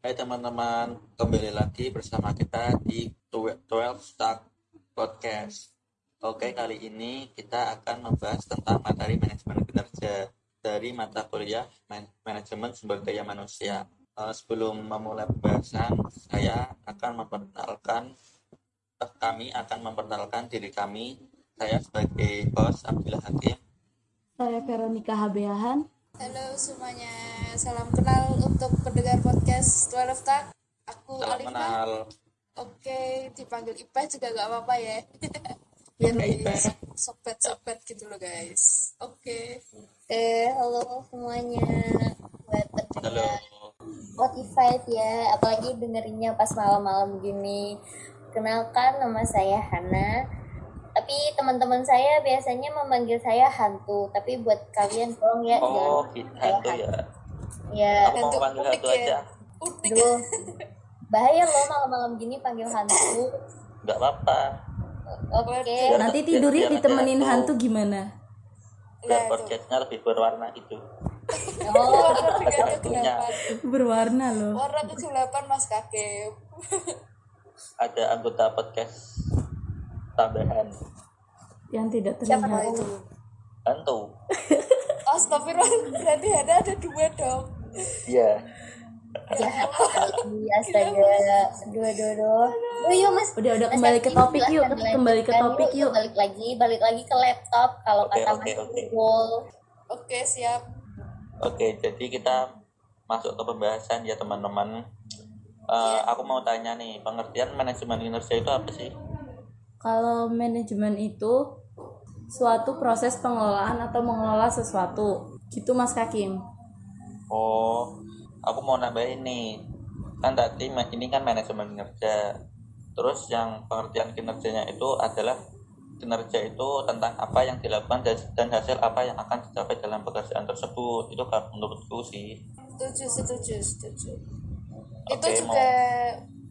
Hai teman-teman, kembali lagi bersama kita di 12 Stack Podcast. Oke, kali ini kita akan membahas tentang materi manajemen kinerja dari mata kuliah Man- manajemen sumber daya manusia. Eh, sebelum memulai pembahasan, saya akan memperkenalkan eh, kami akan memperkenalkan diri kami. Saya sebagai host Abdullah Hakim. Saya Veronica Habeahan. Halo semuanya, salam kenal untuk pendengar podcast 12 Tak. Aku Salam Alifah. kenal. Oke, dipanggil Ipah juga gak apa-apa ya. Biar lebih sobat-sobat gitu loh guys. Oke. Eh, halo semuanya buat Halo. pendengar Spotify ya, apalagi dengerinnya pas malam-malam gini. Kenalkan nama saya Hana. Tapi teman-teman saya biasanya memanggil saya hantu. Tapi buat kalian tolong ya Oh, jangan kita hantu ya. ya. Aku mau Hantu panggil unik hantu ya. aja. Unik. Aduh, bahaya loh malam-malam gini panggil hantu. Nggak apa-apa. Oke. Biar- Nanti tidurnya biar ditemenin hantu gimana? biar podcastnya lebih berwarna gitu. Oh. Berwarna loh. Warna kegelapan Mas Kakek. Ada anggota podcast tambahan Yang tidak siapa terlihat. tahu? hantu. Astagfirullah, berarti ada ada dua dong. Iya. Jahat kali, astaga. Dua dua dua. Oh, yuk mas. Udah udah kembali ke topik yuk. Kembali ke topik yuk. Balik lagi, balik lagi ke laptop. Kalau Oke, kata oke, Mas oke. Google. Oke, siap. Oke, jadi kita masuk ke pembahasan ya teman-teman. Eh, aku mau tanya nih, pengertian manajemen kinerja itu apa sih? Kalau manajemen itu suatu proses pengelolaan atau mengelola sesuatu. Gitu Mas Kakim. Oh, aku mau nambahin nih. Kan tadi ini kan manajemen kinerja. Terus yang pengertian kinerjanya itu adalah kinerja itu tentang apa yang dilakukan dan- dan hasil apa yang akan dicapai dalam pekerjaan tersebut. Itu kalau menurutku sih. Setuju, setuju, setuju. Oke, itu mau- juga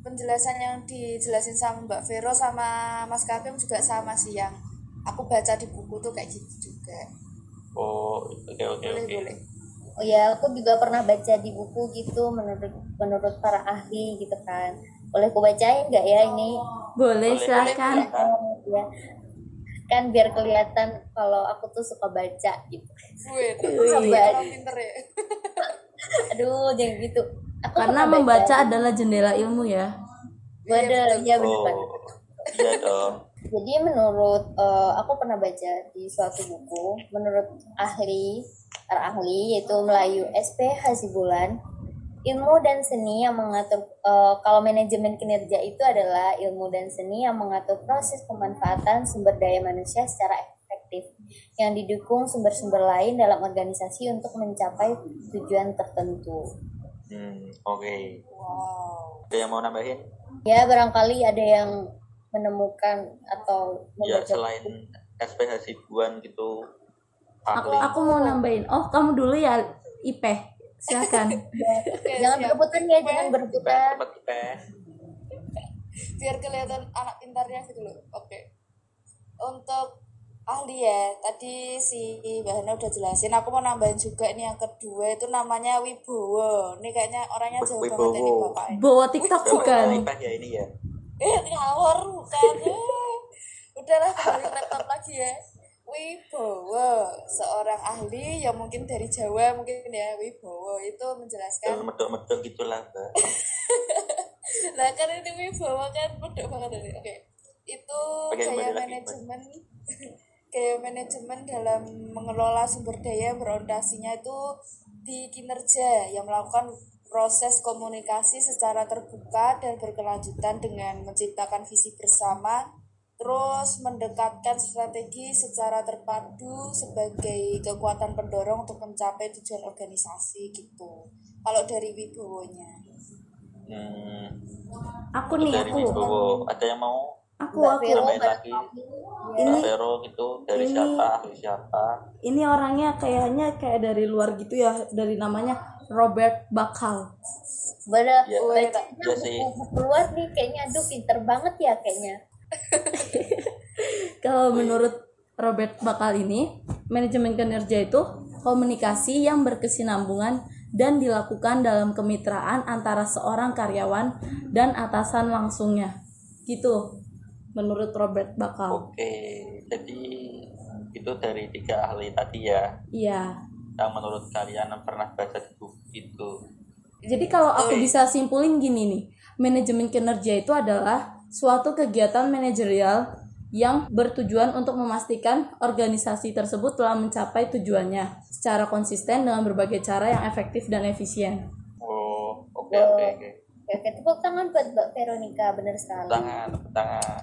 penjelasan yang dijelasin sama Mbak Vero sama Mas Kakim juga sama sih yang aku baca di buku tuh kayak gitu juga. Oh, oke oke Boleh, oke. boleh. Oh ya, aku juga pernah baca di buku gitu menurut menurut para ahli gitu kan. Boleh aku bacain nggak ya ini? Boleh Boleh, silahkan. boleh. Ya. Kan biar kelihatan kalau aku tuh suka baca gitu. Gue Wih. pinter ya. Aduh, jangan gitu. Aku Karena membaca adalah jendela ilmu ya. Waduh, ya bener Oh, iya dong. Jadi menurut eh, aku pernah baca di suatu buku, menurut ahli para ahli yaitu Melayu SP Hasibulan, ilmu dan seni yang mengatur eh, kalau manajemen kinerja itu adalah ilmu dan seni yang mengatur proses pemanfaatan sumber daya manusia secara efektif yang didukung sumber-sumber lain dalam organisasi untuk mencapai tujuan tertentu. Hmm, oke. Wow. Ada yang mau nambahin? Ya barangkali ada yang menemukan atau Ya selain SPH Sibuan gitu. Aku ahli. aku mau nambahin. Oh, kamu dulu ya Ipeh. Silakan. Oke, jangan berebutan ya, jangan berebutan. Biar kelihatan anak pintarnya gitu loh. Oke. Untuk ahli ya, tadi si Mbak Hana udah jelasin. Aku mau nambahin juga ini yang kedua itu namanya Wibowo. Ini kayaknya orangnya jauh banget ini Wibowo. bapak. Bawa TikTok bukan? Ya ini ya. Eh, ngawur bukan. Eh, Udahlah kembali ke laptop lagi ya. Wibowo, seorang ahli yang mungkin dari Jawa mungkin ya Wibowo itu menjelaskan medok-medok gitulah, Mbak. Nah kan ini Wibowo kan bodoh banget. Oke. Itu gaya kembali lagi, manajemen gaya manajemen dalam mengelola sumber daya berorientasinya itu di kinerja yang melakukan proses komunikasi secara terbuka dan berkelanjutan dengan menciptakan visi bersama terus mendekatkan strategi secara terpadu sebagai kekuatan pendorong untuk mencapai tujuan organisasi gitu kalau dari Wibowonya Hmm, Aku nih, dari aku. Wibowo. Ada yang mau Aku, Mbak aku. Vero lagi? Ini Vero gitu dari ini- siapa? Ahli siapa? ini orangnya kayaknya kayak dari luar gitu ya, dari namanya Robert Bakal. Pada Ya, bacanya ya sih. buku keluar nih kayaknya aduh pinter banget ya kayaknya. Kalau menurut Robert Bakal ini, manajemen kinerja itu komunikasi yang berkesinambungan dan dilakukan dalam kemitraan antara seorang karyawan dan atasan langsungnya. Gitu, menurut Robert Bakal. Oke, jadi itu dari tiga ahli tadi ya. Iya. Yang menurut kalian pernah baca di buku itu. Jadi kalau aku bisa simpulin gini nih, manajemen kinerja itu adalah suatu kegiatan manajerial yang bertujuan untuk memastikan organisasi tersebut telah mencapai tujuannya secara konsisten dengan berbagai cara yang efektif dan efisien. Oh, oke oke oke. Oke, tepuk tangan buat Mbak Veronica, benar sekali. Tangan, tepuk tangan.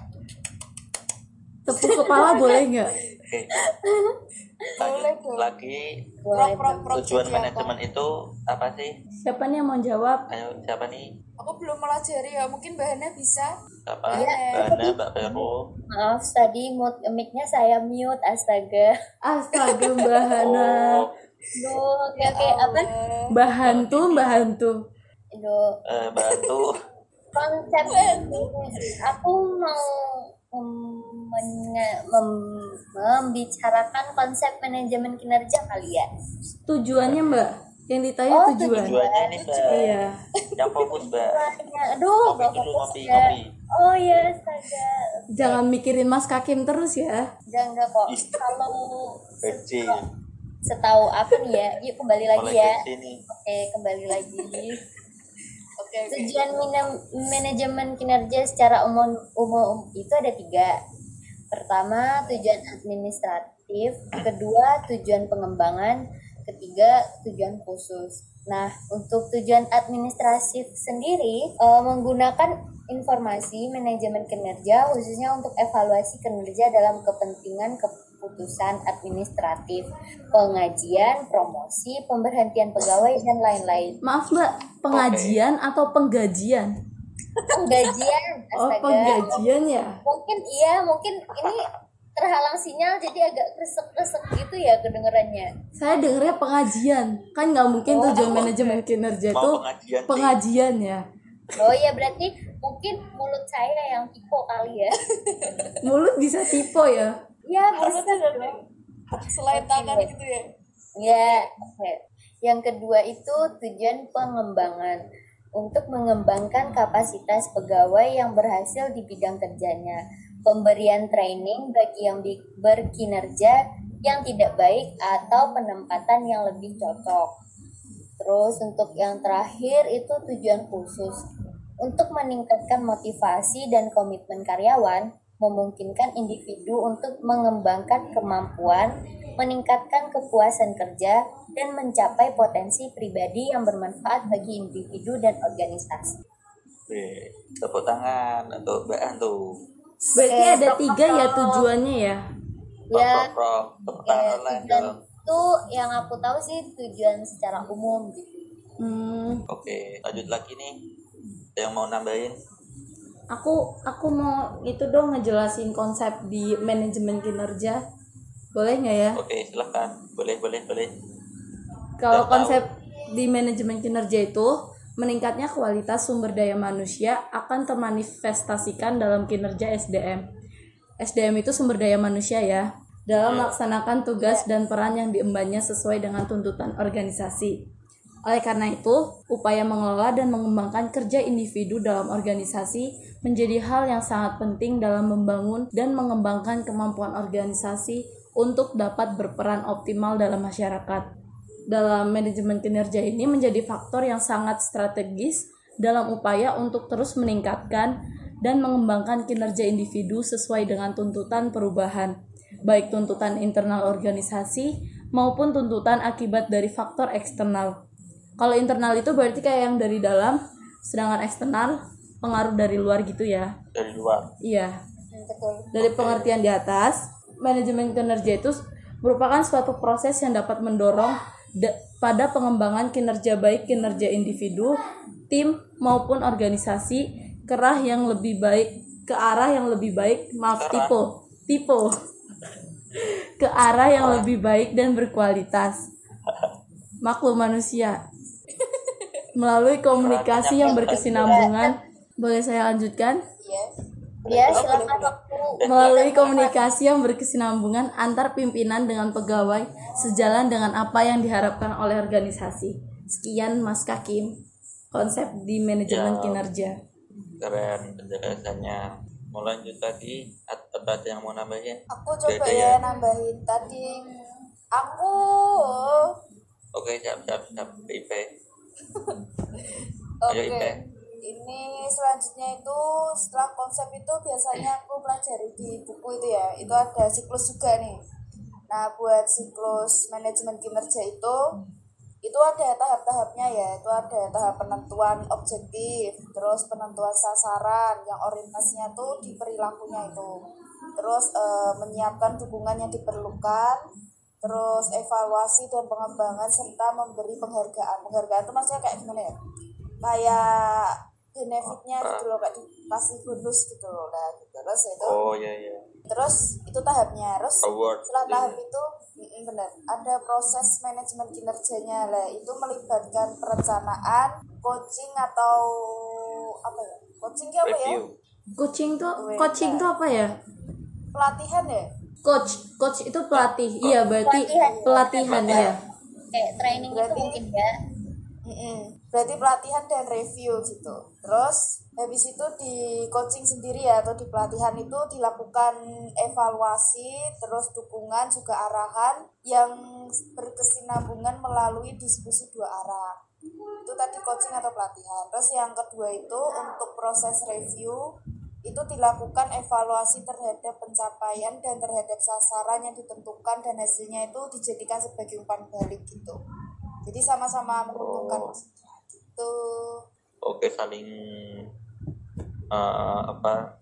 Tepuk kepala boleh nggak? Oke. Boleh Lanjut dong. lagi Boleh, Prok, prok, prok, tujuan apa? manajemen itu apa sih? Siapa nih yang mau jawab? Ayo siapa nih? Aku belum melajari ya, mungkin bahannya bisa. Siapa? Iya. Bana, Mbak Vero. Maaf, tadi mute, mic-nya saya mute, astaga. Astaga Mbak Hana. Oh, Duh, oke, oke, apa? Eh, Mbak Hantu, Mbak Hantu. Duh, eh, bantu. konsep aku mau mem- membicarakan konsep manajemen kinerja kali ya. Tujuannya Mbak? Yang ditanya Oh, tujuan. Tujuannya ini Mbak. Iya. Yang fokus Mbak. Aduh, gak dulu, fokus ngopi, ya. ngopi. Oh iya, astaga. Jangan mikirin Mas Kakim terus ya. Enggak, enggak kok. Kalau setahu aku nih ya, yuk kembali lagi ya. Oke, kembali lagi. Oke, oke. Tujuan manajemen kinerja secara umum, umum itu ada tiga. Pertama, tujuan administratif. Kedua, tujuan pengembangan. Ketiga, tujuan khusus. Nah, untuk tujuan administratif sendiri, eh, menggunakan informasi manajemen kinerja khususnya untuk evaluasi kinerja dalam kepentingan keputusan administratif, pengajian, promosi, pemberhentian pegawai, dan lain-lain. Maaf Mbak, pengajian atau penggajian? Penggajian, Oh, astaga. penggajian ya? Mungkin iya, mungkin ini terhalang sinyal jadi agak kresek-kresek gitu ya kedengerannya. Saya dengernya pengajian. Kan nggak mungkin tujuan manajemen kinerja itu pengajian pengajian ya. Oh iya berarti mungkin mulut saya yang tipe kali ya. Mulut bisa tipe ya. Ya bisa. Selain tangan gitu ya. Ya. Yang kedua itu tujuan pengembangan untuk mengembangkan kapasitas pegawai yang berhasil di bidang kerjanya. Pemberian training bagi yang berkinerja yang tidak baik atau penempatan yang lebih cocok. Terus untuk yang terakhir itu tujuan khusus untuk meningkatkan motivasi dan komitmen karyawan, memungkinkan individu untuk mengembangkan kemampuan, meningkatkan kepuasan kerja, dan mencapai potensi pribadi yang bermanfaat bagi individu dan organisasi. Oke, tepuk tangan untuk Mbak Antu. Berarti Oke, ada prok- tiga ya prok. tujuannya ya. Ya, ya, tujuan dong. itu yang aku tahu sih tujuan secara umum gitu. Hmm, Oke, lanjut lagi nih. Ada Yang mau nambahin? Aku aku mau itu dong ngejelasin konsep di manajemen kinerja. Boleh nggak ya? Oke, silahkan. Boleh, boleh, boleh. Kalau konsep di manajemen kinerja itu meningkatnya kualitas sumber daya manusia akan termanifestasikan dalam kinerja SDM. SDM itu sumber daya manusia ya, dalam melaksanakan tugas dan peran yang diembannya sesuai dengan tuntutan organisasi. Oleh karena itu, upaya mengelola dan mengembangkan kerja individu dalam organisasi menjadi hal yang sangat penting dalam membangun dan mengembangkan kemampuan organisasi untuk dapat berperan optimal dalam masyarakat dalam manajemen kinerja ini menjadi faktor yang sangat strategis dalam upaya untuk terus meningkatkan dan mengembangkan kinerja individu sesuai dengan tuntutan perubahan, baik tuntutan internal organisasi maupun tuntutan akibat dari faktor eksternal. Kalau internal itu berarti kayak yang dari dalam, sedangkan eksternal pengaruh dari luar gitu ya. Dari luar. Iya. Dari pengertian di atas, manajemen kinerja itu merupakan suatu proses yang dapat mendorong da- pada pengembangan kinerja baik kinerja individu, tim maupun organisasi ke arah yang lebih baik ke arah yang lebih baik maaf tipe tipe ke arah yang lebih baik dan berkualitas maklum manusia melalui komunikasi yang berkesinambungan boleh saya lanjutkan Iya. Ya, silakan waktu. melalui komunikasi yang berkesinambungan antar pimpinan dengan pegawai sejalan dengan apa yang diharapkan oleh organisasi. Sekian Mas Kakim, konsep di manajemen Ya. kinerja. keren penjelasannya mau lanjut tadi atau ada yang mau nambahin Aku coba Beda ya ya. nambahin tadi. Aku oke siap siap siap IP Oke. Ayo, Ipe. Ini selanjutnya itu setelah konsep itu biasanya aku pelajari di buku itu ya. Itu ada siklus juga nih. Nah, buat siklus manajemen kinerja itu itu ada tahap-tahapnya ya. Itu ada tahap penentuan objektif, terus penentuan sasaran yang orientasinya tuh di perilakunya itu. Terus eh, menyiapkan dukungan yang diperlukan, terus evaluasi dan pengembangan serta memberi penghargaan. Penghargaan itu maksudnya kayak gimana ya? Kayak benefitnya gitu loh, kayak dikasih bonus gitu loh. Nah, gitu. Terus ya itu oh iya iya terus itu tahapnya terus Award, setelah iya. tahap itu mm, benar ada proses manajemen kinerjanya lah itu melibatkan perencanaan coaching atau apa ya coaching itu apa ya review Coaching tuh Wait, coaching nah. tuh apa ya? pelatihan ya Coach, coach itu pelatih. Iya, berarti Pelatihan. pelatihan ya. kayak training itu Berarti- mungkin ya. Berarti pelatihan dan review gitu. Terus habis itu di coaching sendiri ya atau di pelatihan itu dilakukan evaluasi terus dukungan juga arahan yang berkesinambungan melalui diskusi dua arah. Itu tadi coaching atau pelatihan. Terus yang kedua itu untuk proses review itu dilakukan evaluasi terhadap pencapaian dan terhadap sasaran yang ditentukan dan hasilnya itu dijadikan sebagai umpan balik gitu. Jadi sama-sama menguntungkan Oh. Gitu. Oke saling eh, apa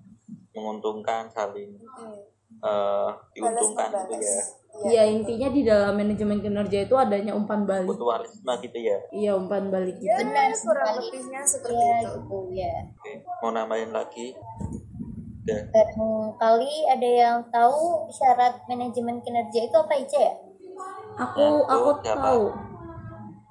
menguntungkan saling Hmm. eh, balas diuntungkan gitu membalas. ya. Iya, intinya di dalam manajemen kinerja itu adanya umpan balik. mutualisme gitu ya. Iya, umpan balik. Gitu. ya Benar kurang lebihnya seperti ya itu. gitu ya oke mau nambahin lagi? Udah. Barangkali ada yang tahu syarat manajemen kinerja itu apa aja ya? Aku itu aku siapa?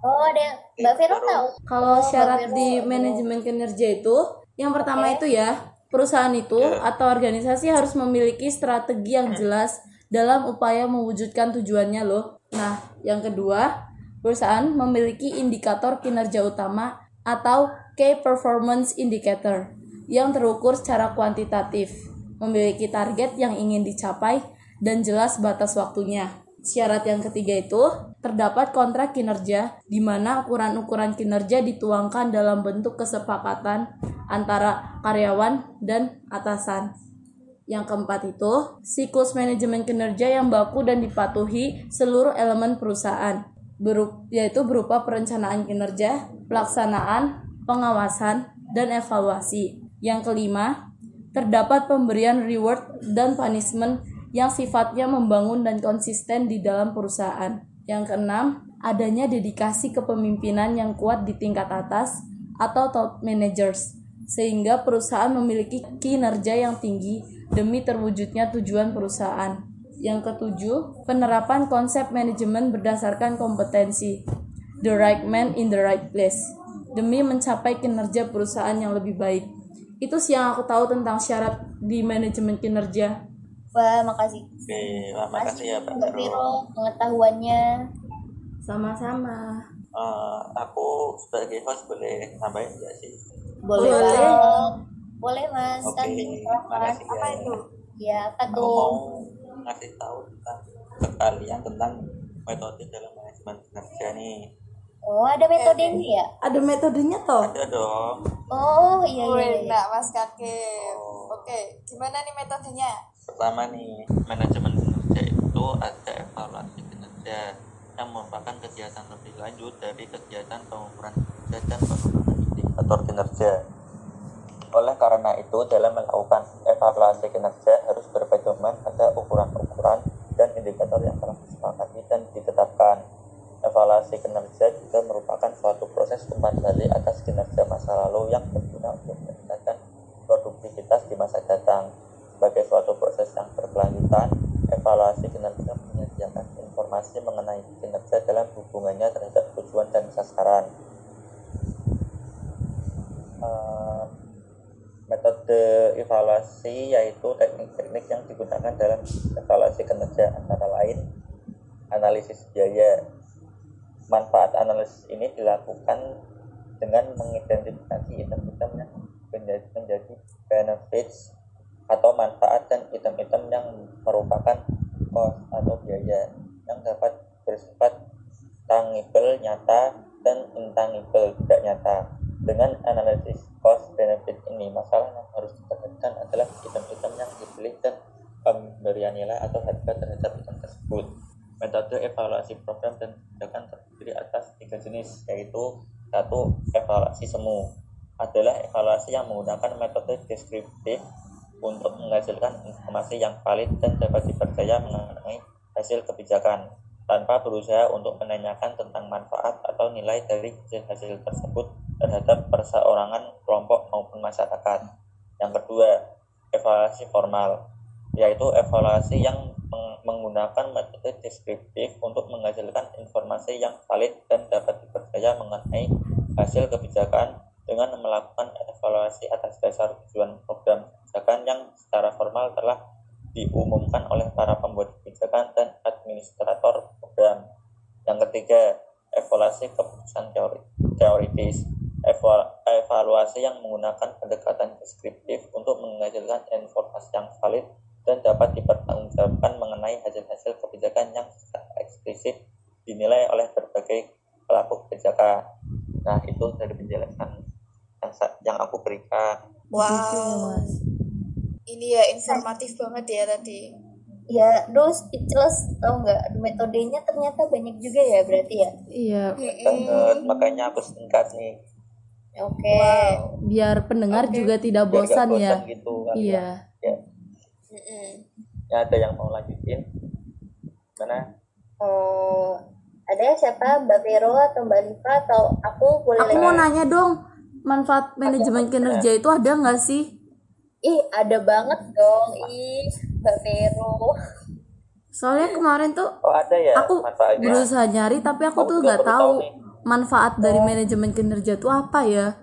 Oh ada yang Mbak Vero Terus. tahu Kalau Oh, syarat Mbak di Vero. manajemen kinerja itu, yang pertama Oke. itu ya, perusahaan itu Ya. atau organisasi harus memiliki strategi yang jelas dalam upaya mewujudkan tujuannya loh. Nah, yang kedua, perusahaan memiliki indikator kinerja utama atau Key Performance Indicator yang terukur secara kuantitatif, memiliki target yang ingin dicapai dan jelas batas waktunya. Syarat yang ketiga itu terdapat kontrak kinerja di mana ukuran-ukuran kinerja dituangkan dalam bentuk kesepakatan antara karyawan dan atasan. Yang keempat itu siklus manajemen kinerja yang baku dan dipatuhi seluruh elemen perusahaan, yaitu berupa perencanaan kinerja, pelaksanaan, pengawasan, dan evaluasi. Yang kelima, terdapat pemberian reward dan punishment yang sifatnya membangun dan konsisten di dalam perusahaan. Yang keenam, adanya dedikasi kepemimpinan yang kuat di tingkat atas atau top managers, sehingga perusahaan memiliki kinerja yang tinggi demi terwujudnya tujuan perusahaan. Yang ketujuh, penerapan konsep manajemen berdasarkan kompetensi, the right man in the right place, demi mencapai kinerja perusahaan yang lebih baik. Itu sih yang aku tahu tentang syarat di manajemen kinerja. Wah makasih oke makasih ya Pak Mbak Vero pengetahuannya Sama-sama. Eh, aku sebagai host boleh nambahin nggak sih Boleh. banget. boleh mas oke silakan. makasih apa ya itu ya apa aku tuh mau ngasih tahu tentang kalian tentang metode dalam manajemen kinerja nih oh ada metodenya ya Ada metodenya toh? ada dong oh iya iya, iya. nah mas kakek Oh. oke gimana nih metodenya pertama nih manajemen kinerja itu ada evaluasi kinerja yang merupakan kegiatan lebih lanjut dari kegiatan pengukuran kinerja dan penurunan indikator kinerja. Oleh karena itu dalam melakukan evaluasi kinerja harus berpedoman pada ukuran-ukuran dan indikator yang telah disepakati dan ditetapkan. Evaluasi kinerja juga merupakan suatu proses umpan balik atas kinerja masa lalu yang berguna untuk meningkatkan produktivitas di masa datang sebagai suatu proses yang berkelanjutan, evaluasi kinerja menyediakan informasi mengenai kinerja dalam hubungannya terhadap tujuan dan sasaran. Eh, metode evaluasi yaitu teknik-teknik yang digunakan dalam evaluasi kinerja antara lain analisis biaya, manfaat analisis ini dilakukan dengan mengidentifikasi yang menjadi, menjadi benefits atau manfaat dan item-item yang merupakan cost atau biaya yang dapat bersifat tangible, nyata, dan intangible, tidak nyata. Dengan analisis cost benefit ini, masalah yang harus diperhatikan adalah item-item yang dibeli dan pemberian nilai atau harga terhadap item tersebut. Metode evaluasi program dan kebijakan terdiri atas tiga jenis, yaitu satu evaluasi semu adalah evaluasi yang menggunakan metode deskriptif untuk menghasilkan informasi yang valid dan dapat dipercaya mengenai hasil kebijakan tanpa berusaha untuk menanyakan tentang manfaat atau nilai dari hasil-hasil tersebut terhadap perseorangan, kelompok maupun masyarakat. Yang kedua, evaluasi formal, yaitu evaluasi yang menggunakan metode deskriptif untuk menghasilkan informasi yang valid dan dapat dipercaya mengenai hasil kebijakan dengan melakukan evaluasi atas dasar tujuan program kebijakan yang secara formal telah diumumkan oleh para pembuat kebijakan dan administrator program. Yang ketiga, evaluasi keputusan teori, teoritis. Evaluasi yang menggunakan pendekatan deskriptif untuk menghasilkan informasi yang valid dan dapat dipertanggungjawabkan mengenai hasil-hasil kebijakan yang secara eksplisit dinilai oleh berbagai pelaku kebijakan. Nah, itu dari penjelasan yang, yang aku berikan. Wow. Ini ya informatif banget ya tadi. Ya, terus speechless tau nggak metodenya ternyata banyak juga ya berarti ya. Iya. Banget, makanya aku singkat nih. Oke. Okay. Wow. Biar pendengar okay. juga tidak Biar bosan, bosan ya. Gitu, kan, iya. Ya. Ya, ada yang mau lanjutin? Mana? Uh, ada siapa Mbak Vero atau Mbak Liva atau aku boleh Aku mau nanya dong, manfaat manajemen kinerja itu ada nggak sih? Ih, ada banget dong. Ih, Mbak Vero. Soalnya kemarin tuh oh, ada ya aku manfaatnya. berusaha nyari tapi aku Aku tuh nggak tahu nih. manfaat dari manajemen kinerja itu apa ya.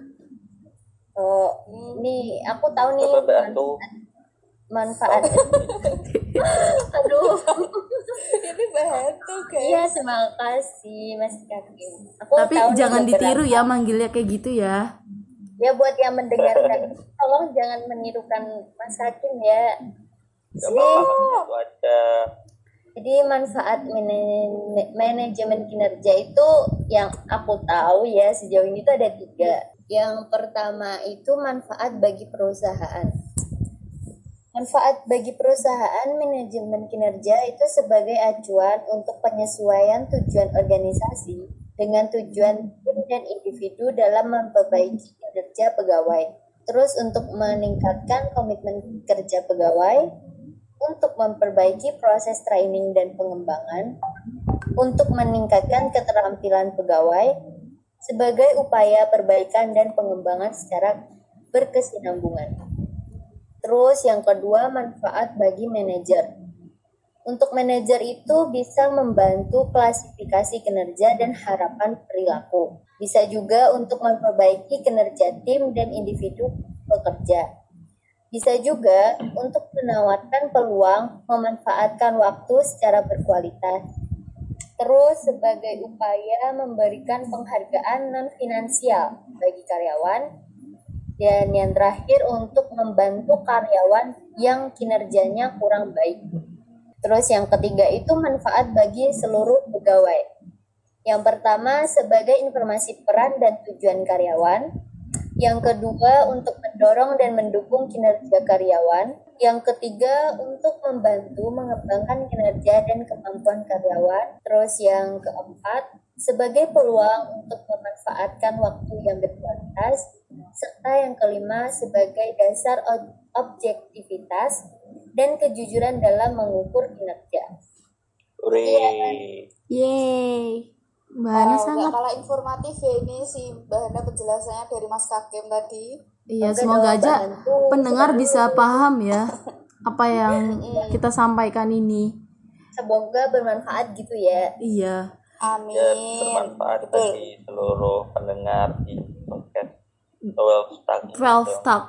Oh, nih aku tahu nih manfaat. Aduh. Ini bantu Iya, guys. terima kasih Mas Kakim. Aku Tapi jangan ditiru ya manggilnya kayak gitu ya. Ya buat yang mendengarkan, tolong jangan menirukan Mas Hakim ya. Gak apa-apa, itu aja. Jadi manfaat manajemen kinerja itu yang aku tahu ya sejauh ini tuh ada tiga. Yang pertama itu manfaat bagi perusahaan. Manfaat bagi perusahaan manajemen kinerja itu sebagai acuan untuk penyesuaian tujuan organisasi dengan tujuan tim dan individu dalam memperbaiki kinerja pegawai. Terus untuk meningkatkan komitmen kerja pegawai, untuk memperbaiki proses training dan pengembangan, untuk meningkatkan keterampilan pegawai, sebagai upaya perbaikan dan pengembangan secara berkesinambungan. Terus yang kedua, manfaat bagi manajer. Untuk manajer itu bisa membantu klasifikasi kinerja dan harapan perilaku. Bisa juga untuk memperbaiki kinerja tim dan individu pekerja. Bisa juga untuk menawarkan peluang memanfaatkan waktu secara berkualitas. Terus sebagai upaya memberikan penghargaan non finansial bagi karyawan dan yang terakhir untuk membantu karyawan yang kinerjanya kurang baik. Terus yang ketiga itu manfaat bagi seluruh pegawai. Yang pertama sebagai informasi peran dan tujuan karyawan. Yang kedua untuk mendorong dan mendukung kinerja karyawan. Yang ketiga untuk membantu mengembangkan kinerja dan kemampuan karyawan. Terus yang keempat sebagai peluang untuk memanfaatkan waktu yang berkualitas. Serta yang kelima sebagai dasar ob- objektivitas dan kejujuran dalam mengukur kinerja. Uri. Yeay. Bahannya Wow, sangat nggak kalah informatif ya ini si bahannya penjelasannya dari Mas Kakim tadi. Iya, Semoga aja bantu. pendengar bisa paham ya apa yang kita sampaikan ini. Semoga bermanfaat gitu ya. Iya. Amin. Ya, bermanfaat Betul. bagi seluruh pendengar di podcast 12 Stack. 12 talk.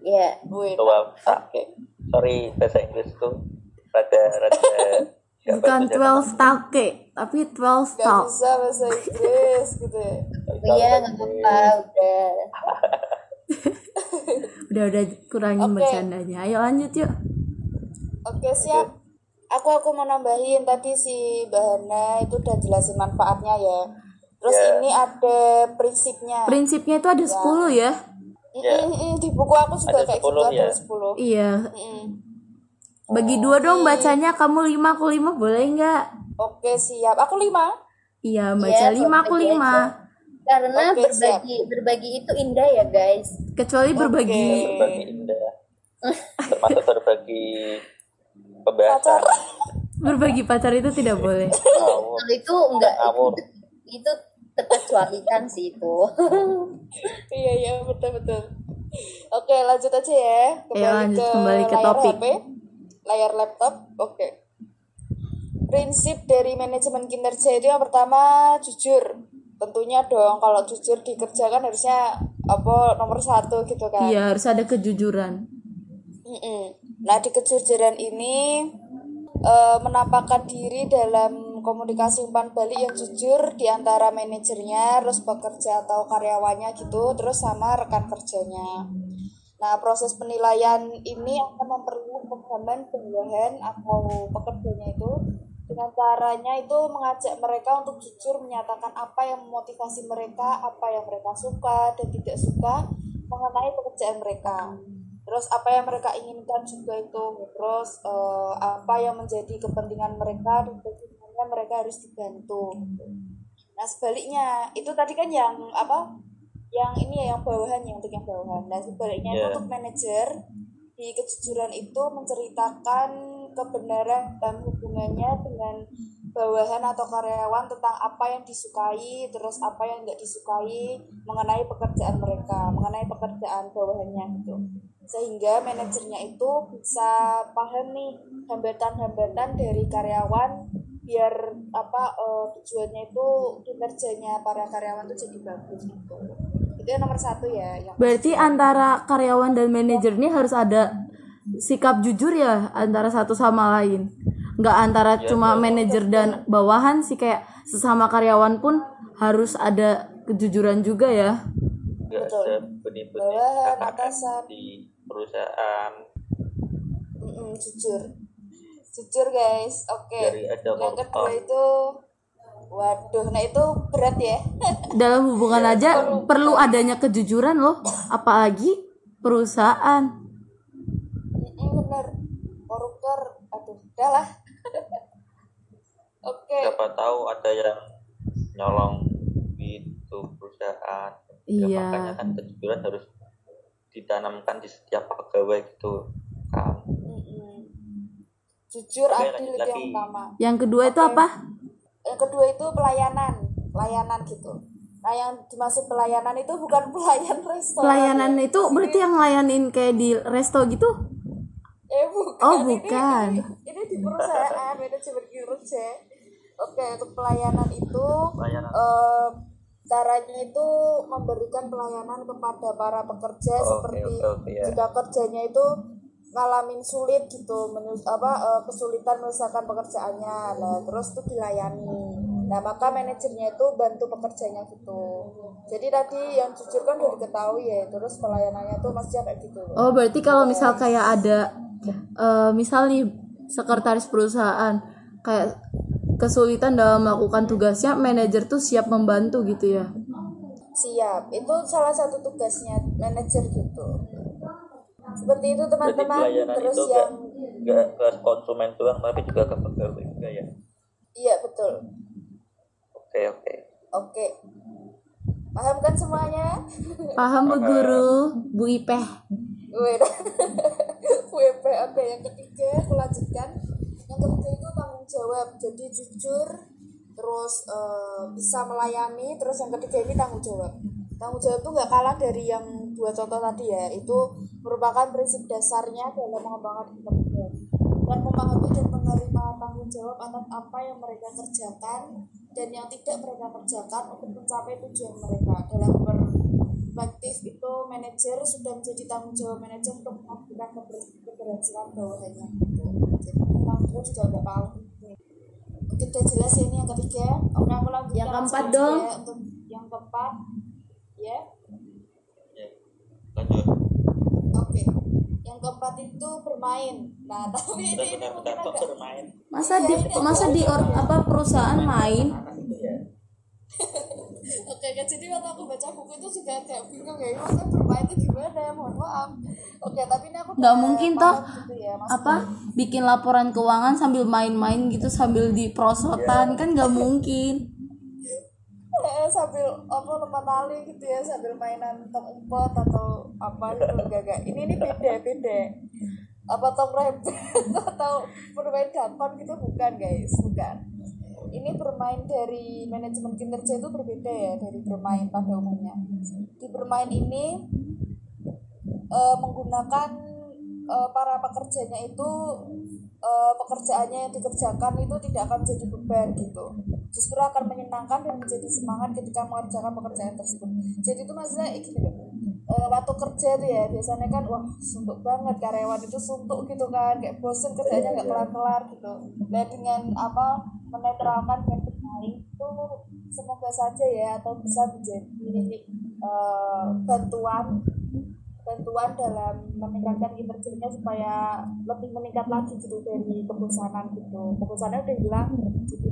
Ya. Wih, 12 Stack. Sorry, bahasa Inggrisku rada rada Nggak bukan ya, 12 talke tapi 12 Gak talk bisa bahasa Inggris gitu ya. Iya, nggak apa-apa, udah. udah udah kurangin Oke. bercandanya ayo lanjut yuk Oke siap. Aku aku mau nambahin tadi si Bahana itu udah jelasin manfaatnya ya. Terus Ya. ini ada prinsipnya. prinsipnya itu ada 10 ya Mm, Ya. mm, mm, di buku aku juga Ada kayak 10 gitu ya? ada 10. iya Mm. bagi dua dong bacanya kamu lima aku lima boleh nggak Oke siap. Aku lima. iya baca Iya, lima aku lima aja. Karena Oke, berbagi berbagi itu indah ya guys. kecuali berbagi berbagi indah termasuk berbagi pembahasan berbagi pacar itu tidak boleh. Kalau itu enggak itu, itu terkecualikan sih itu. Iya iya betul betul. Oke lanjut aja ya. Kembali Ayo, lanjut, ke kembali ke layar topik. HP, layar laptop. Oke. Prinsip dari manajemen kinerja itu yang pertama jujur. Tentunya dong kalau jujur dikerjakan harusnya apa nomor satu gitu kan. iya harus ada kejujuran Mm-mm. Nah di kejujuran ini eh, menampakkan diri dalam komunikasi umpan balik yang jujur di antara manajernya, terus pekerja atau karyawannya gitu, terus sama rekan kerjanya. Nah proses penilaian ini akan memperluas pemahaman bawahan atau pekerjanya itu. Dengan caranya itu mengajak mereka untuk jujur menyatakan apa yang memotivasi mereka, apa yang mereka suka dan tidak suka mengenai pekerjaan mereka. Terus apa yang mereka inginkan juga itu. Terus eh, apa yang menjadi kepentingan mereka dan bagaimana mereka harus dibantu. Nah sebaliknya itu tadi kan yang apa yang ini ya yang bawahan yang untuk yang bawahan. Nah sebaliknya Iya. untuk manajer di kejujuran itu menceritakan kebenaran dan hubungannya dengan bawahan atau karyawan tentang apa yang disukai terus apa yang nggak disukai mengenai pekerjaan mereka mengenai pekerjaan bawahannya gitu. Sehingga manajernya itu bisa paham nih hambatan-hambatan dari karyawan biar apa eh, tujuannya itu kinerjanya para karyawan itu jadi bagus gitu. Itu yang nomor satu ya yang berarti antara karyawan dan manajer ini harus ada sikap jujur ya antara satu sama lain. Nggak antara cuma manajer dan bawahan sih kayak sesama karyawan pun harus ada kejujuran juga ya. Nggak Betul. ada benih-benih Bawahan, KKN atasan. di perusahaan. Mm-mm, jujur jujur guys oke. Ada yang kedua itu waduh nah itu berat ya. Dalam hubungan aja perlu adanya kejujuran loh apalagi perusahaan. Mm-mm, bener. Koruptor aduh udah lah. Oke. Siapa tahu ada yang nyolong itu perusahaan. Ya, Iya. makanya kan kejujuran harus ditanamkan di setiap pegawai gitu. Kan. Jujur adil itu yang utama yang kedua itu apa yang kedua itu pelayanan pelayanan gitu nah yang dimaksud pelayanan itu bukan pelayan restoran pelayanan ya. itu berarti yang ngelayanin kayak di resto gitu eh bukan Oh, Ini- bukan. ini, ini, di perusahaan manajemen kinerja oke untuk pelayanan itu Pelayanan. eh, caranya itu memberikan pelayanan kepada para pekerja Oh, seperti oke, oke, oke, ya. jika kerjanya itu ngalamin sulit gitu menyu- apa eh, kesulitan menyelesaikan pekerjaannya. Nah terus tuh dilayani. Nah maka manajernya itu bantu pekerjanya gitu. Jadi tadi yang jujur kan udah diketahui ya terus pelayanannya tuh masih kayak gitu. Oh berarti kalau misal kayak ada eh, misal nih sekretaris perusahaan kayak kesulitan dalam melakukan tugasnya manajer tuh siap membantu gitu ya? Siap. Itu salah satu tugasnya manajer gitu seperti itu teman-teman. terus itu yang nggak ke konsumen doang tapi juga ke pegawai juga ya. iya betul. Oke oke. oke. Paham kan semuanya? Paham bu guru bu ipeh. Wait. WP oke yang ketiga aku lanjutkan. Yang ketiga itu tanggung jawab. Jadi jujur terus eh, bisa melayani terus yang ketiga ini tanggung jawab. Tanggung jawab itu nggak kalah dari yang dua contoh tadi ya itu merupakan prinsip dasarnya dalam mengembangkan pekerjaan dan memahami dan menerima tanggung jawab atas apa yang mereka kerjakan dan yang tidak mereka kerjakan untuk mencapai tujuan mereka dalam perspektif itu manajer sudah menjadi tanggung jawab manajer untuk memastikan keber- keberhasilan bawahannya gitu. jadi tanggung jawab juga udah mungkin udah jelas ya ini yang ketiga oke aku lanjutkan Yang keempat dong. ya untuk yang keempat ya Ya. Lanjut. oke yang keempat itu bermain nah tapi ini, ini mungkin Benar-benar kok agak bermain. masa di masa di or- apa perusahaan main ya. Oke, oke, jadi waktu aku baca buku itu juga agak bingung ya, maksudnya bermain itu gimana ya, mohon maaf. Oke, tapi ini aku nggak mungkin toh gitu ya, maksudnya. apa bikin laporan keuangan sambil main-main gitu sambil diprosotan kan nggak mungkin Eh, sambil apa lompat tali gitu ya, sambil mainan tong umpet atau apa gitu enggak. Ini ini beda beda. Apa tong rempet atau bermain dakon gitu bukan guys, bukan. Ini bermain dari manajemen kinerja itu berbeda ya dari bermain pada umumnya. Di bermain ini eh, menggunakan eh, para pekerjanya itu eh, pekerjaannya yang dikerjakan itu tidak akan menjadi beban gitu justru akan menyenangkan dan menjadi semangat ketika mengerjakan pekerjaan tersebut. Jadi itu maksudnya gini loh. Eh, waktu kerja tuh ya biasanya kan wah suntuk banget karyawan itu suntuk gitu kan kayak bosen kerjanya nggak kelar-kelar gitu. Dan dengan apa menetralkan dengan bermain itu semoga saja ya atau bisa menjadi eh, bantuan bantuan dalam meningkatkan kinerjanya supaya lebih meningkat lagi gitu dari kebosanan gitu. Kebosanan udah hilang jadi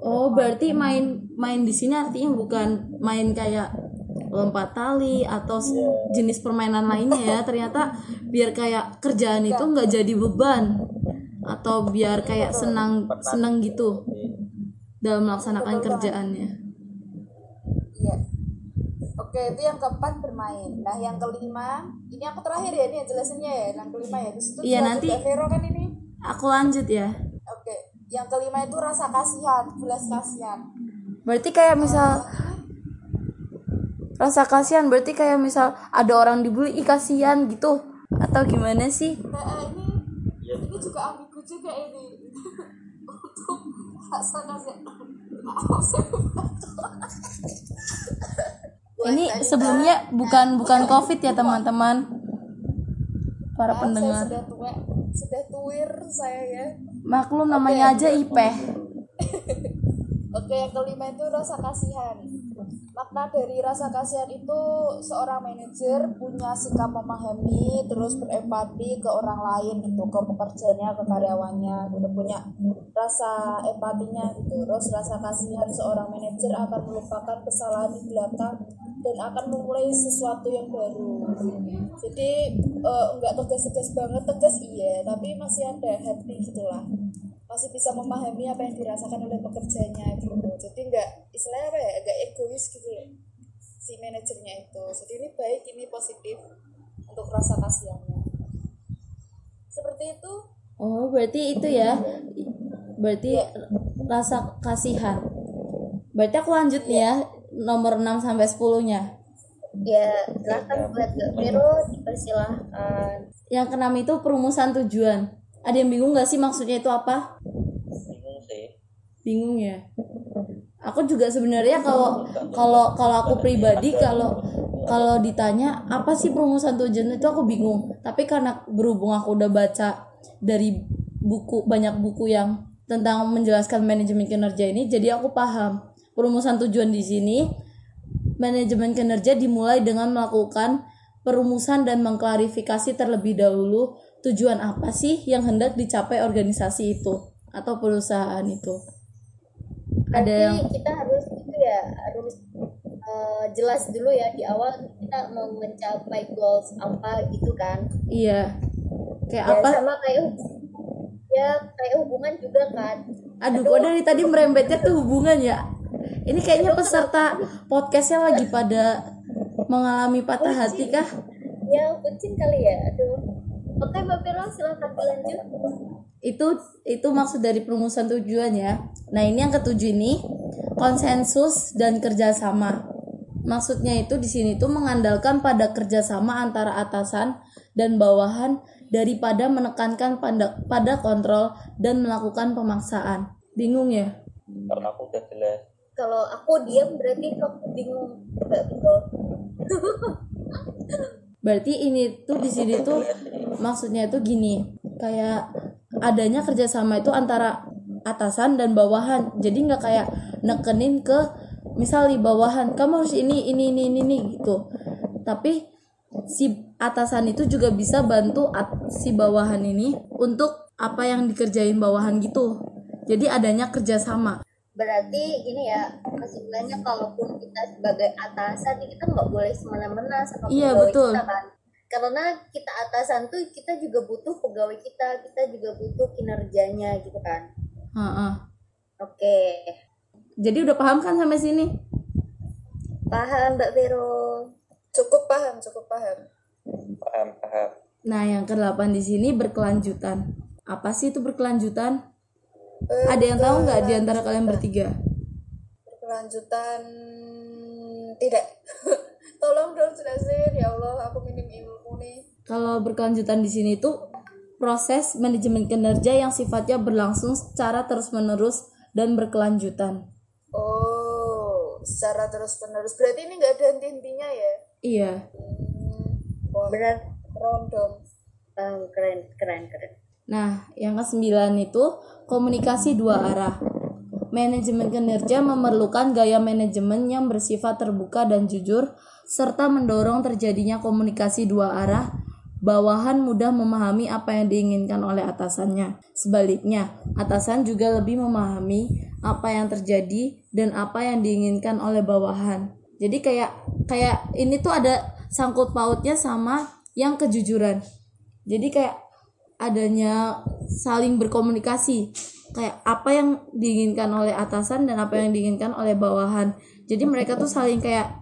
oh berarti main main di sini artinya bukan main kayak lompat tali atau s- jenis permainan lainnya ya. Ternyata biar kayak kerjaan itu nggak jadi beban atau biar kayak senang senang gitu dalam melaksanakan kerjaannya. Iya. Oke itu yang keempat bermain. Nah yang kelima ini aku terakhir ya ini yang jelasinnya ya yang kelima ya. Terus itu Iya, nanti- Vero kan ini aku lanjut ya. Oke yang kelima itu rasa kasihan belas kasihan. Berarti kayak misal rasa kasihan berarti kayak misal ada orang dibully ih kasihan gitu. Atau gimana sih? Nah, eh, ini ini juga ambigu juga ini. Untuk rasa kasihan Maaf, saya ini sebelumnya bukan bukan covid ya teman-teman. Para saya pendengar. sudah tua tuir saya ya maklum namanya aja ipeh Oke, yang kelima itu rasa kasihan. Makna dari rasa kasihan itu seorang manajer punya sikap memahami, terus berempati ke orang lain gitu, ke pekerjanya, ke karyawannya, gitu punya rasa empatinya gitu. Terus rasa kasihan seorang manajer akan melupakan kesalahan di belakang dan akan memulai sesuatu yang baru. Jadi eh, enggak tegas-tegas banget, tegas iya, tapi masih ada hati gitulah. Masih bisa memahami apa yang dirasakan oleh pekerjanya gitu. Jadi nggak istilahnya apa ya agak egois gitu loh si manajernya itu. Jadi ini baik ini positif untuk rasa kasihannya. Seperti itu. Oh berarti itu ya. Berarti rasa kasihan. Berarti aku lanjut nih ya nomor 6 sampai 10 nya ya silakan buat Kak Vero dipersilahkan yang keenam itu perumusan tujuan. Ada yang bingung gak sih maksudnya itu apa? Bingung sih. bingung ya. Aku juga sebenarnya kalau kalau kalau aku pribadi kalau kalau ditanya apa sih perumusan tujuan itu aku bingung. Tapi karena berhubung aku udah baca dari buku banyak buku yang tentang menjelaskan manajemen kinerja ini jadi aku paham perumusan tujuan di sini manajemen kinerja dimulai dengan melakukan perumusan dan mengklarifikasi terlebih dahulu tujuan apa sih yang hendak dicapai organisasi itu atau perusahaan itu. Ada Berarti yang kita harus itu ya harus eh, jelas dulu ya di awal kita mau mencapai goals apa gitu kan. Iya. Kayak ya apa? sama kayak ya kayak hubungan juga kan. Aduh kok dari tadi merembetnya tuh hubungan ya ini kayaknya peserta podcastnya lagi pada mengalami patah hati kah? Ya bucin kali ya. Aduh. Oke mbak Vero silahkan dilanjut itu itu maksud dari perumusan tujuan ya. Nah ini yang ketujuh ini konsensus dan kerjasama. Maksudnya itu di sini tuh mengandalkan pada kerjasama antara atasan dan bawahan daripada menekankan pada, pada kontrol dan melakukan pemaksaan. Bingung ya? Karena aku udah jelas. Kalau aku diam berarti kamu bingung. Vero berarti ini tuh di sini tuh maksudnya tuh gini kayak adanya kerjasama itu antara atasan dan bawahan. Jadi nggak kayak nekenin ke misal di bawahan kamu harus ini ini ini ini, ini gitu. Tapi si atasan itu juga bisa bantu at- si bawahan ini untuk apa yang dikerjain bawahan gitu. Jadi adanya kerjasama berarti ini ya kesimpulannya kalaupun kita sebagai atasan kita nggak boleh semena-mena sama Iya, pegawai betul. kita kan? Karena kita atasan tuh kita juga butuh pegawai kita kita juga butuh kinerjanya gitu kan? Heeh. oke. Jadi udah paham kan sampai sini? Paham mbak Vero. Cukup paham cukup paham. Paham paham. Nah yang kedelapan di sini berkelanjutan. Apa sih itu berkelanjutan ada yang tahu nggak di antara kalian bertiga? Berkelanjutan tidak. Tolong dong jelasin ya Allah aku minim ilmu nih. Kalau berkelanjutan di sini itu proses manajemen kinerja yang sifatnya berlangsung secara terus-menerus dan berkelanjutan. oh secara terus menerus berarti ini nggak ada henti-hentinya ya? Iya. Wah, benar. Rondom um, keren keren keren Nah, yang kesembilan itu komunikasi dua arah. Manajemen kinerja memerlukan gaya manajemen yang bersifat terbuka dan jujur, serta mendorong terjadinya komunikasi dua arah. Bawahan mudah memahami apa yang diinginkan oleh atasannya. Sebaliknya, atasan juga lebih memahami apa yang terjadi dan apa yang diinginkan oleh bawahan. Jadi kayak kayak ini tuh ada sangkut pautnya sama yang kejujuran. Jadi kayak adanya saling berkomunikasi. Kayak apa yang diinginkan oleh atasan dan apa yang diinginkan oleh bawahan. Jadi mereka tuh saling kayak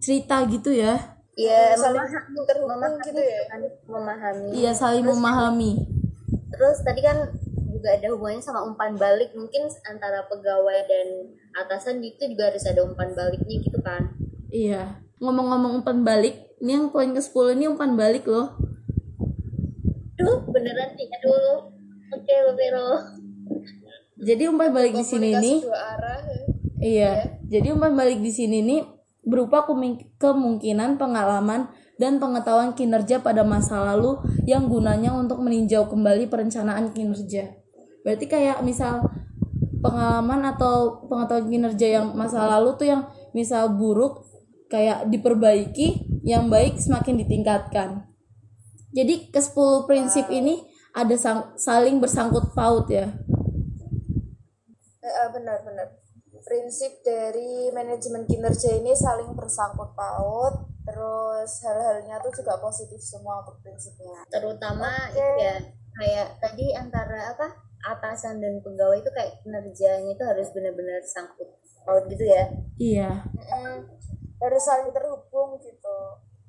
cerita gitu ya. Iya, saling memahami, terhubung memahami gitu ya. kan, memahami. iya saling memahami. Terus tadi kan juga ada hubungannya sama umpan balik, mungkin antara pegawai dan atasan itu juga harus ada umpan baliknya gitu kan. iya. Ngomong-ngomong umpan balik ini yang poin ke 10 ini umpan balik loh beneran nih, aduh. Oke, Vero. jadi umpan balik di sini nih arah ya. Iya, jadi umpan balik di sini nih berupa kemung- kemungkinan pengalaman dan pengetahuan kinerja pada masa lalu yang gunanya untuk meninjau kembali perencanaan kinerja. Berarti kayak misal pengalaman atau pengetahuan kinerja yang masa lalu tuh yang misal buruk kayak diperbaiki, yang baik semakin ditingkatkan. Jadi ke 10 prinsip ini ada sang- saling bersangkut paut ya. Eh, eh, benar benar prinsip dari manajemen kinerja ini saling bersangkut paut terus hal-halnya tuh juga positif semua untuk prinsipnya Terutama itu ya, kayak tadi antara apa? Atasan dan pegawai itu kayak kinerjanya itu harus benar-benar sangkut paut gitu ya. Iya. Mm-mm. harus saling terhubung gitu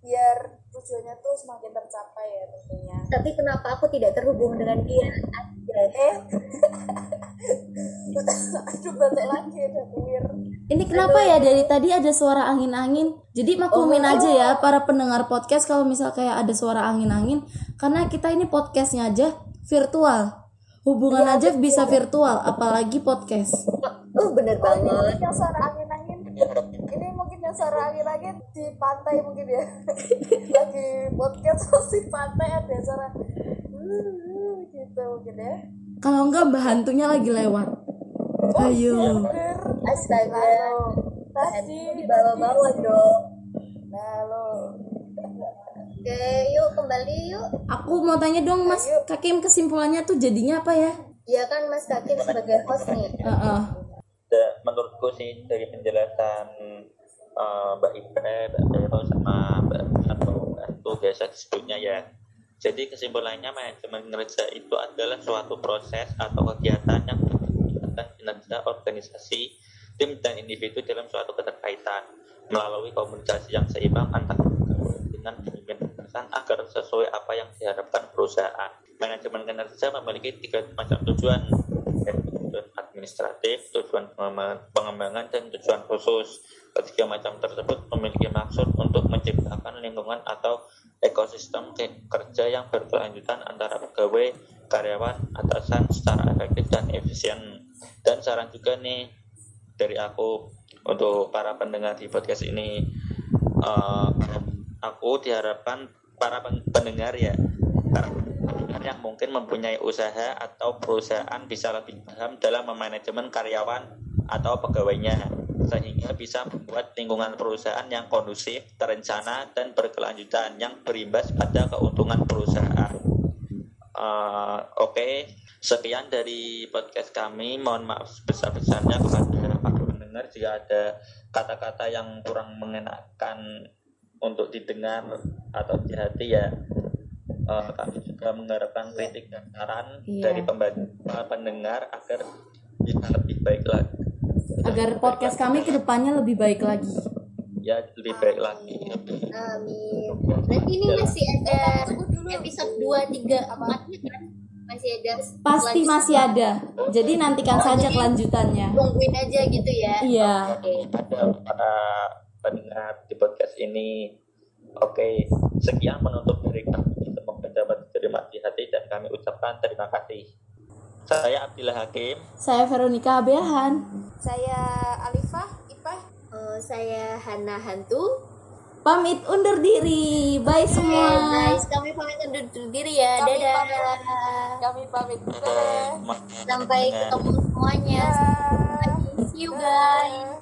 biar tujuannya tuh semakin tercapai ya tentunya Tapi kenapa aku tidak terhubung dengan dia? Eh aduh batik lagi udah clear Ini kenapa ya dari tadi ada suara angin-angin? Jadi maklumin aja ya para pendengar podcast kalau misal kayak ada suara angin-angin karena kita ini podcastnya aja virtual. Hubungan aja bisa virtual, apalagi podcast. Oh, bener Oh, ini banget. mungkin yang suara angin-angin ini yang suara angin-angin di pantai mungkin ya lagi podcast di pantai ada suara "Uh, gitu mungkin ya Kalau enggak mbak hantunya lagi lewat. Ayo. bener Astaga. Tadi di bawah-bawah dong. halo Oke, yuk kembali yuk. Aku mau tanya dong Mas Kakim kesimpulannya tuh jadinya apa ya? Ya kan Mas Kakim sebagai host nih. Heeh. Da- menurutku sih dari penjelasan eh, Mbak Ipre, Mbak Vero sama Mbak atau itu biasa disebutnya ya. Jadi kesimpulannya manajemen kerja itu adalah suatu proses atau kegiatan yang meningkatkan kinerja organisasi, tim dan individu dalam suatu keterkaitan melalui komunikasi yang seimbang antara dengan pemimpin atasan agar sesuai apa yang diharapkan perusahaan. Manajemen kinerja memiliki tiga macam tujuan administratif, tujuan pengembangan, pengembangan, dan tujuan khusus. Ketiga macam tersebut memiliki maksud untuk menciptakan lingkungan atau ekosistem ke- kerja yang berkelanjutan antara pegawai, karyawan, atasan secara efektif dan efisien. Dan saran juga nih dari aku untuk para pendengar di podcast ini, eh, aku diharapkan para pen- pendengar ya, yang mungkin mempunyai usaha atau perusahaan bisa lebih paham dalam memanajemen karyawan atau pegawainya sehingga bisa membuat lingkungan perusahaan yang kondusif, terencana, dan berkelanjutan yang berimbas pada keuntungan perusahaan. Uh, Oke, okay. sekian dari podcast kami. Mohon maaf sebesar-besarnya kepada para pendengar jika ada kata-kata yang kurang mengenakan untuk didengar atau di hati ya uh, kami juga mengharapkan kritik dan saran Iya. dari pendengar agar bisa lebih baik lagi. Agar podcast kami ke depannya lebih baik lagi. Ya lebih baik lagi. Amin. Berarti ini masih ada episode 2, 3, 4 nya kan? Masih ada pasti masih ada. Jadi nantikan Oh, saja jadi- kelanjutannya. Tungguin aja gitu ya. iya. Oke. pada para pendengar di podcast ini. Oke sekian menutup dari kami kami ucapkan terima kasih saya Abdillah Hakim saya Veronica Abeahan Saya Alifah, Ipah. Eh, saya Hana Hantu. pamit undur diri bye semua guys, kami pamit undur diri ya. Kami Dadah. pamit. Kami pamit. Sampai ketemu semuanya. Dadah. See you guys.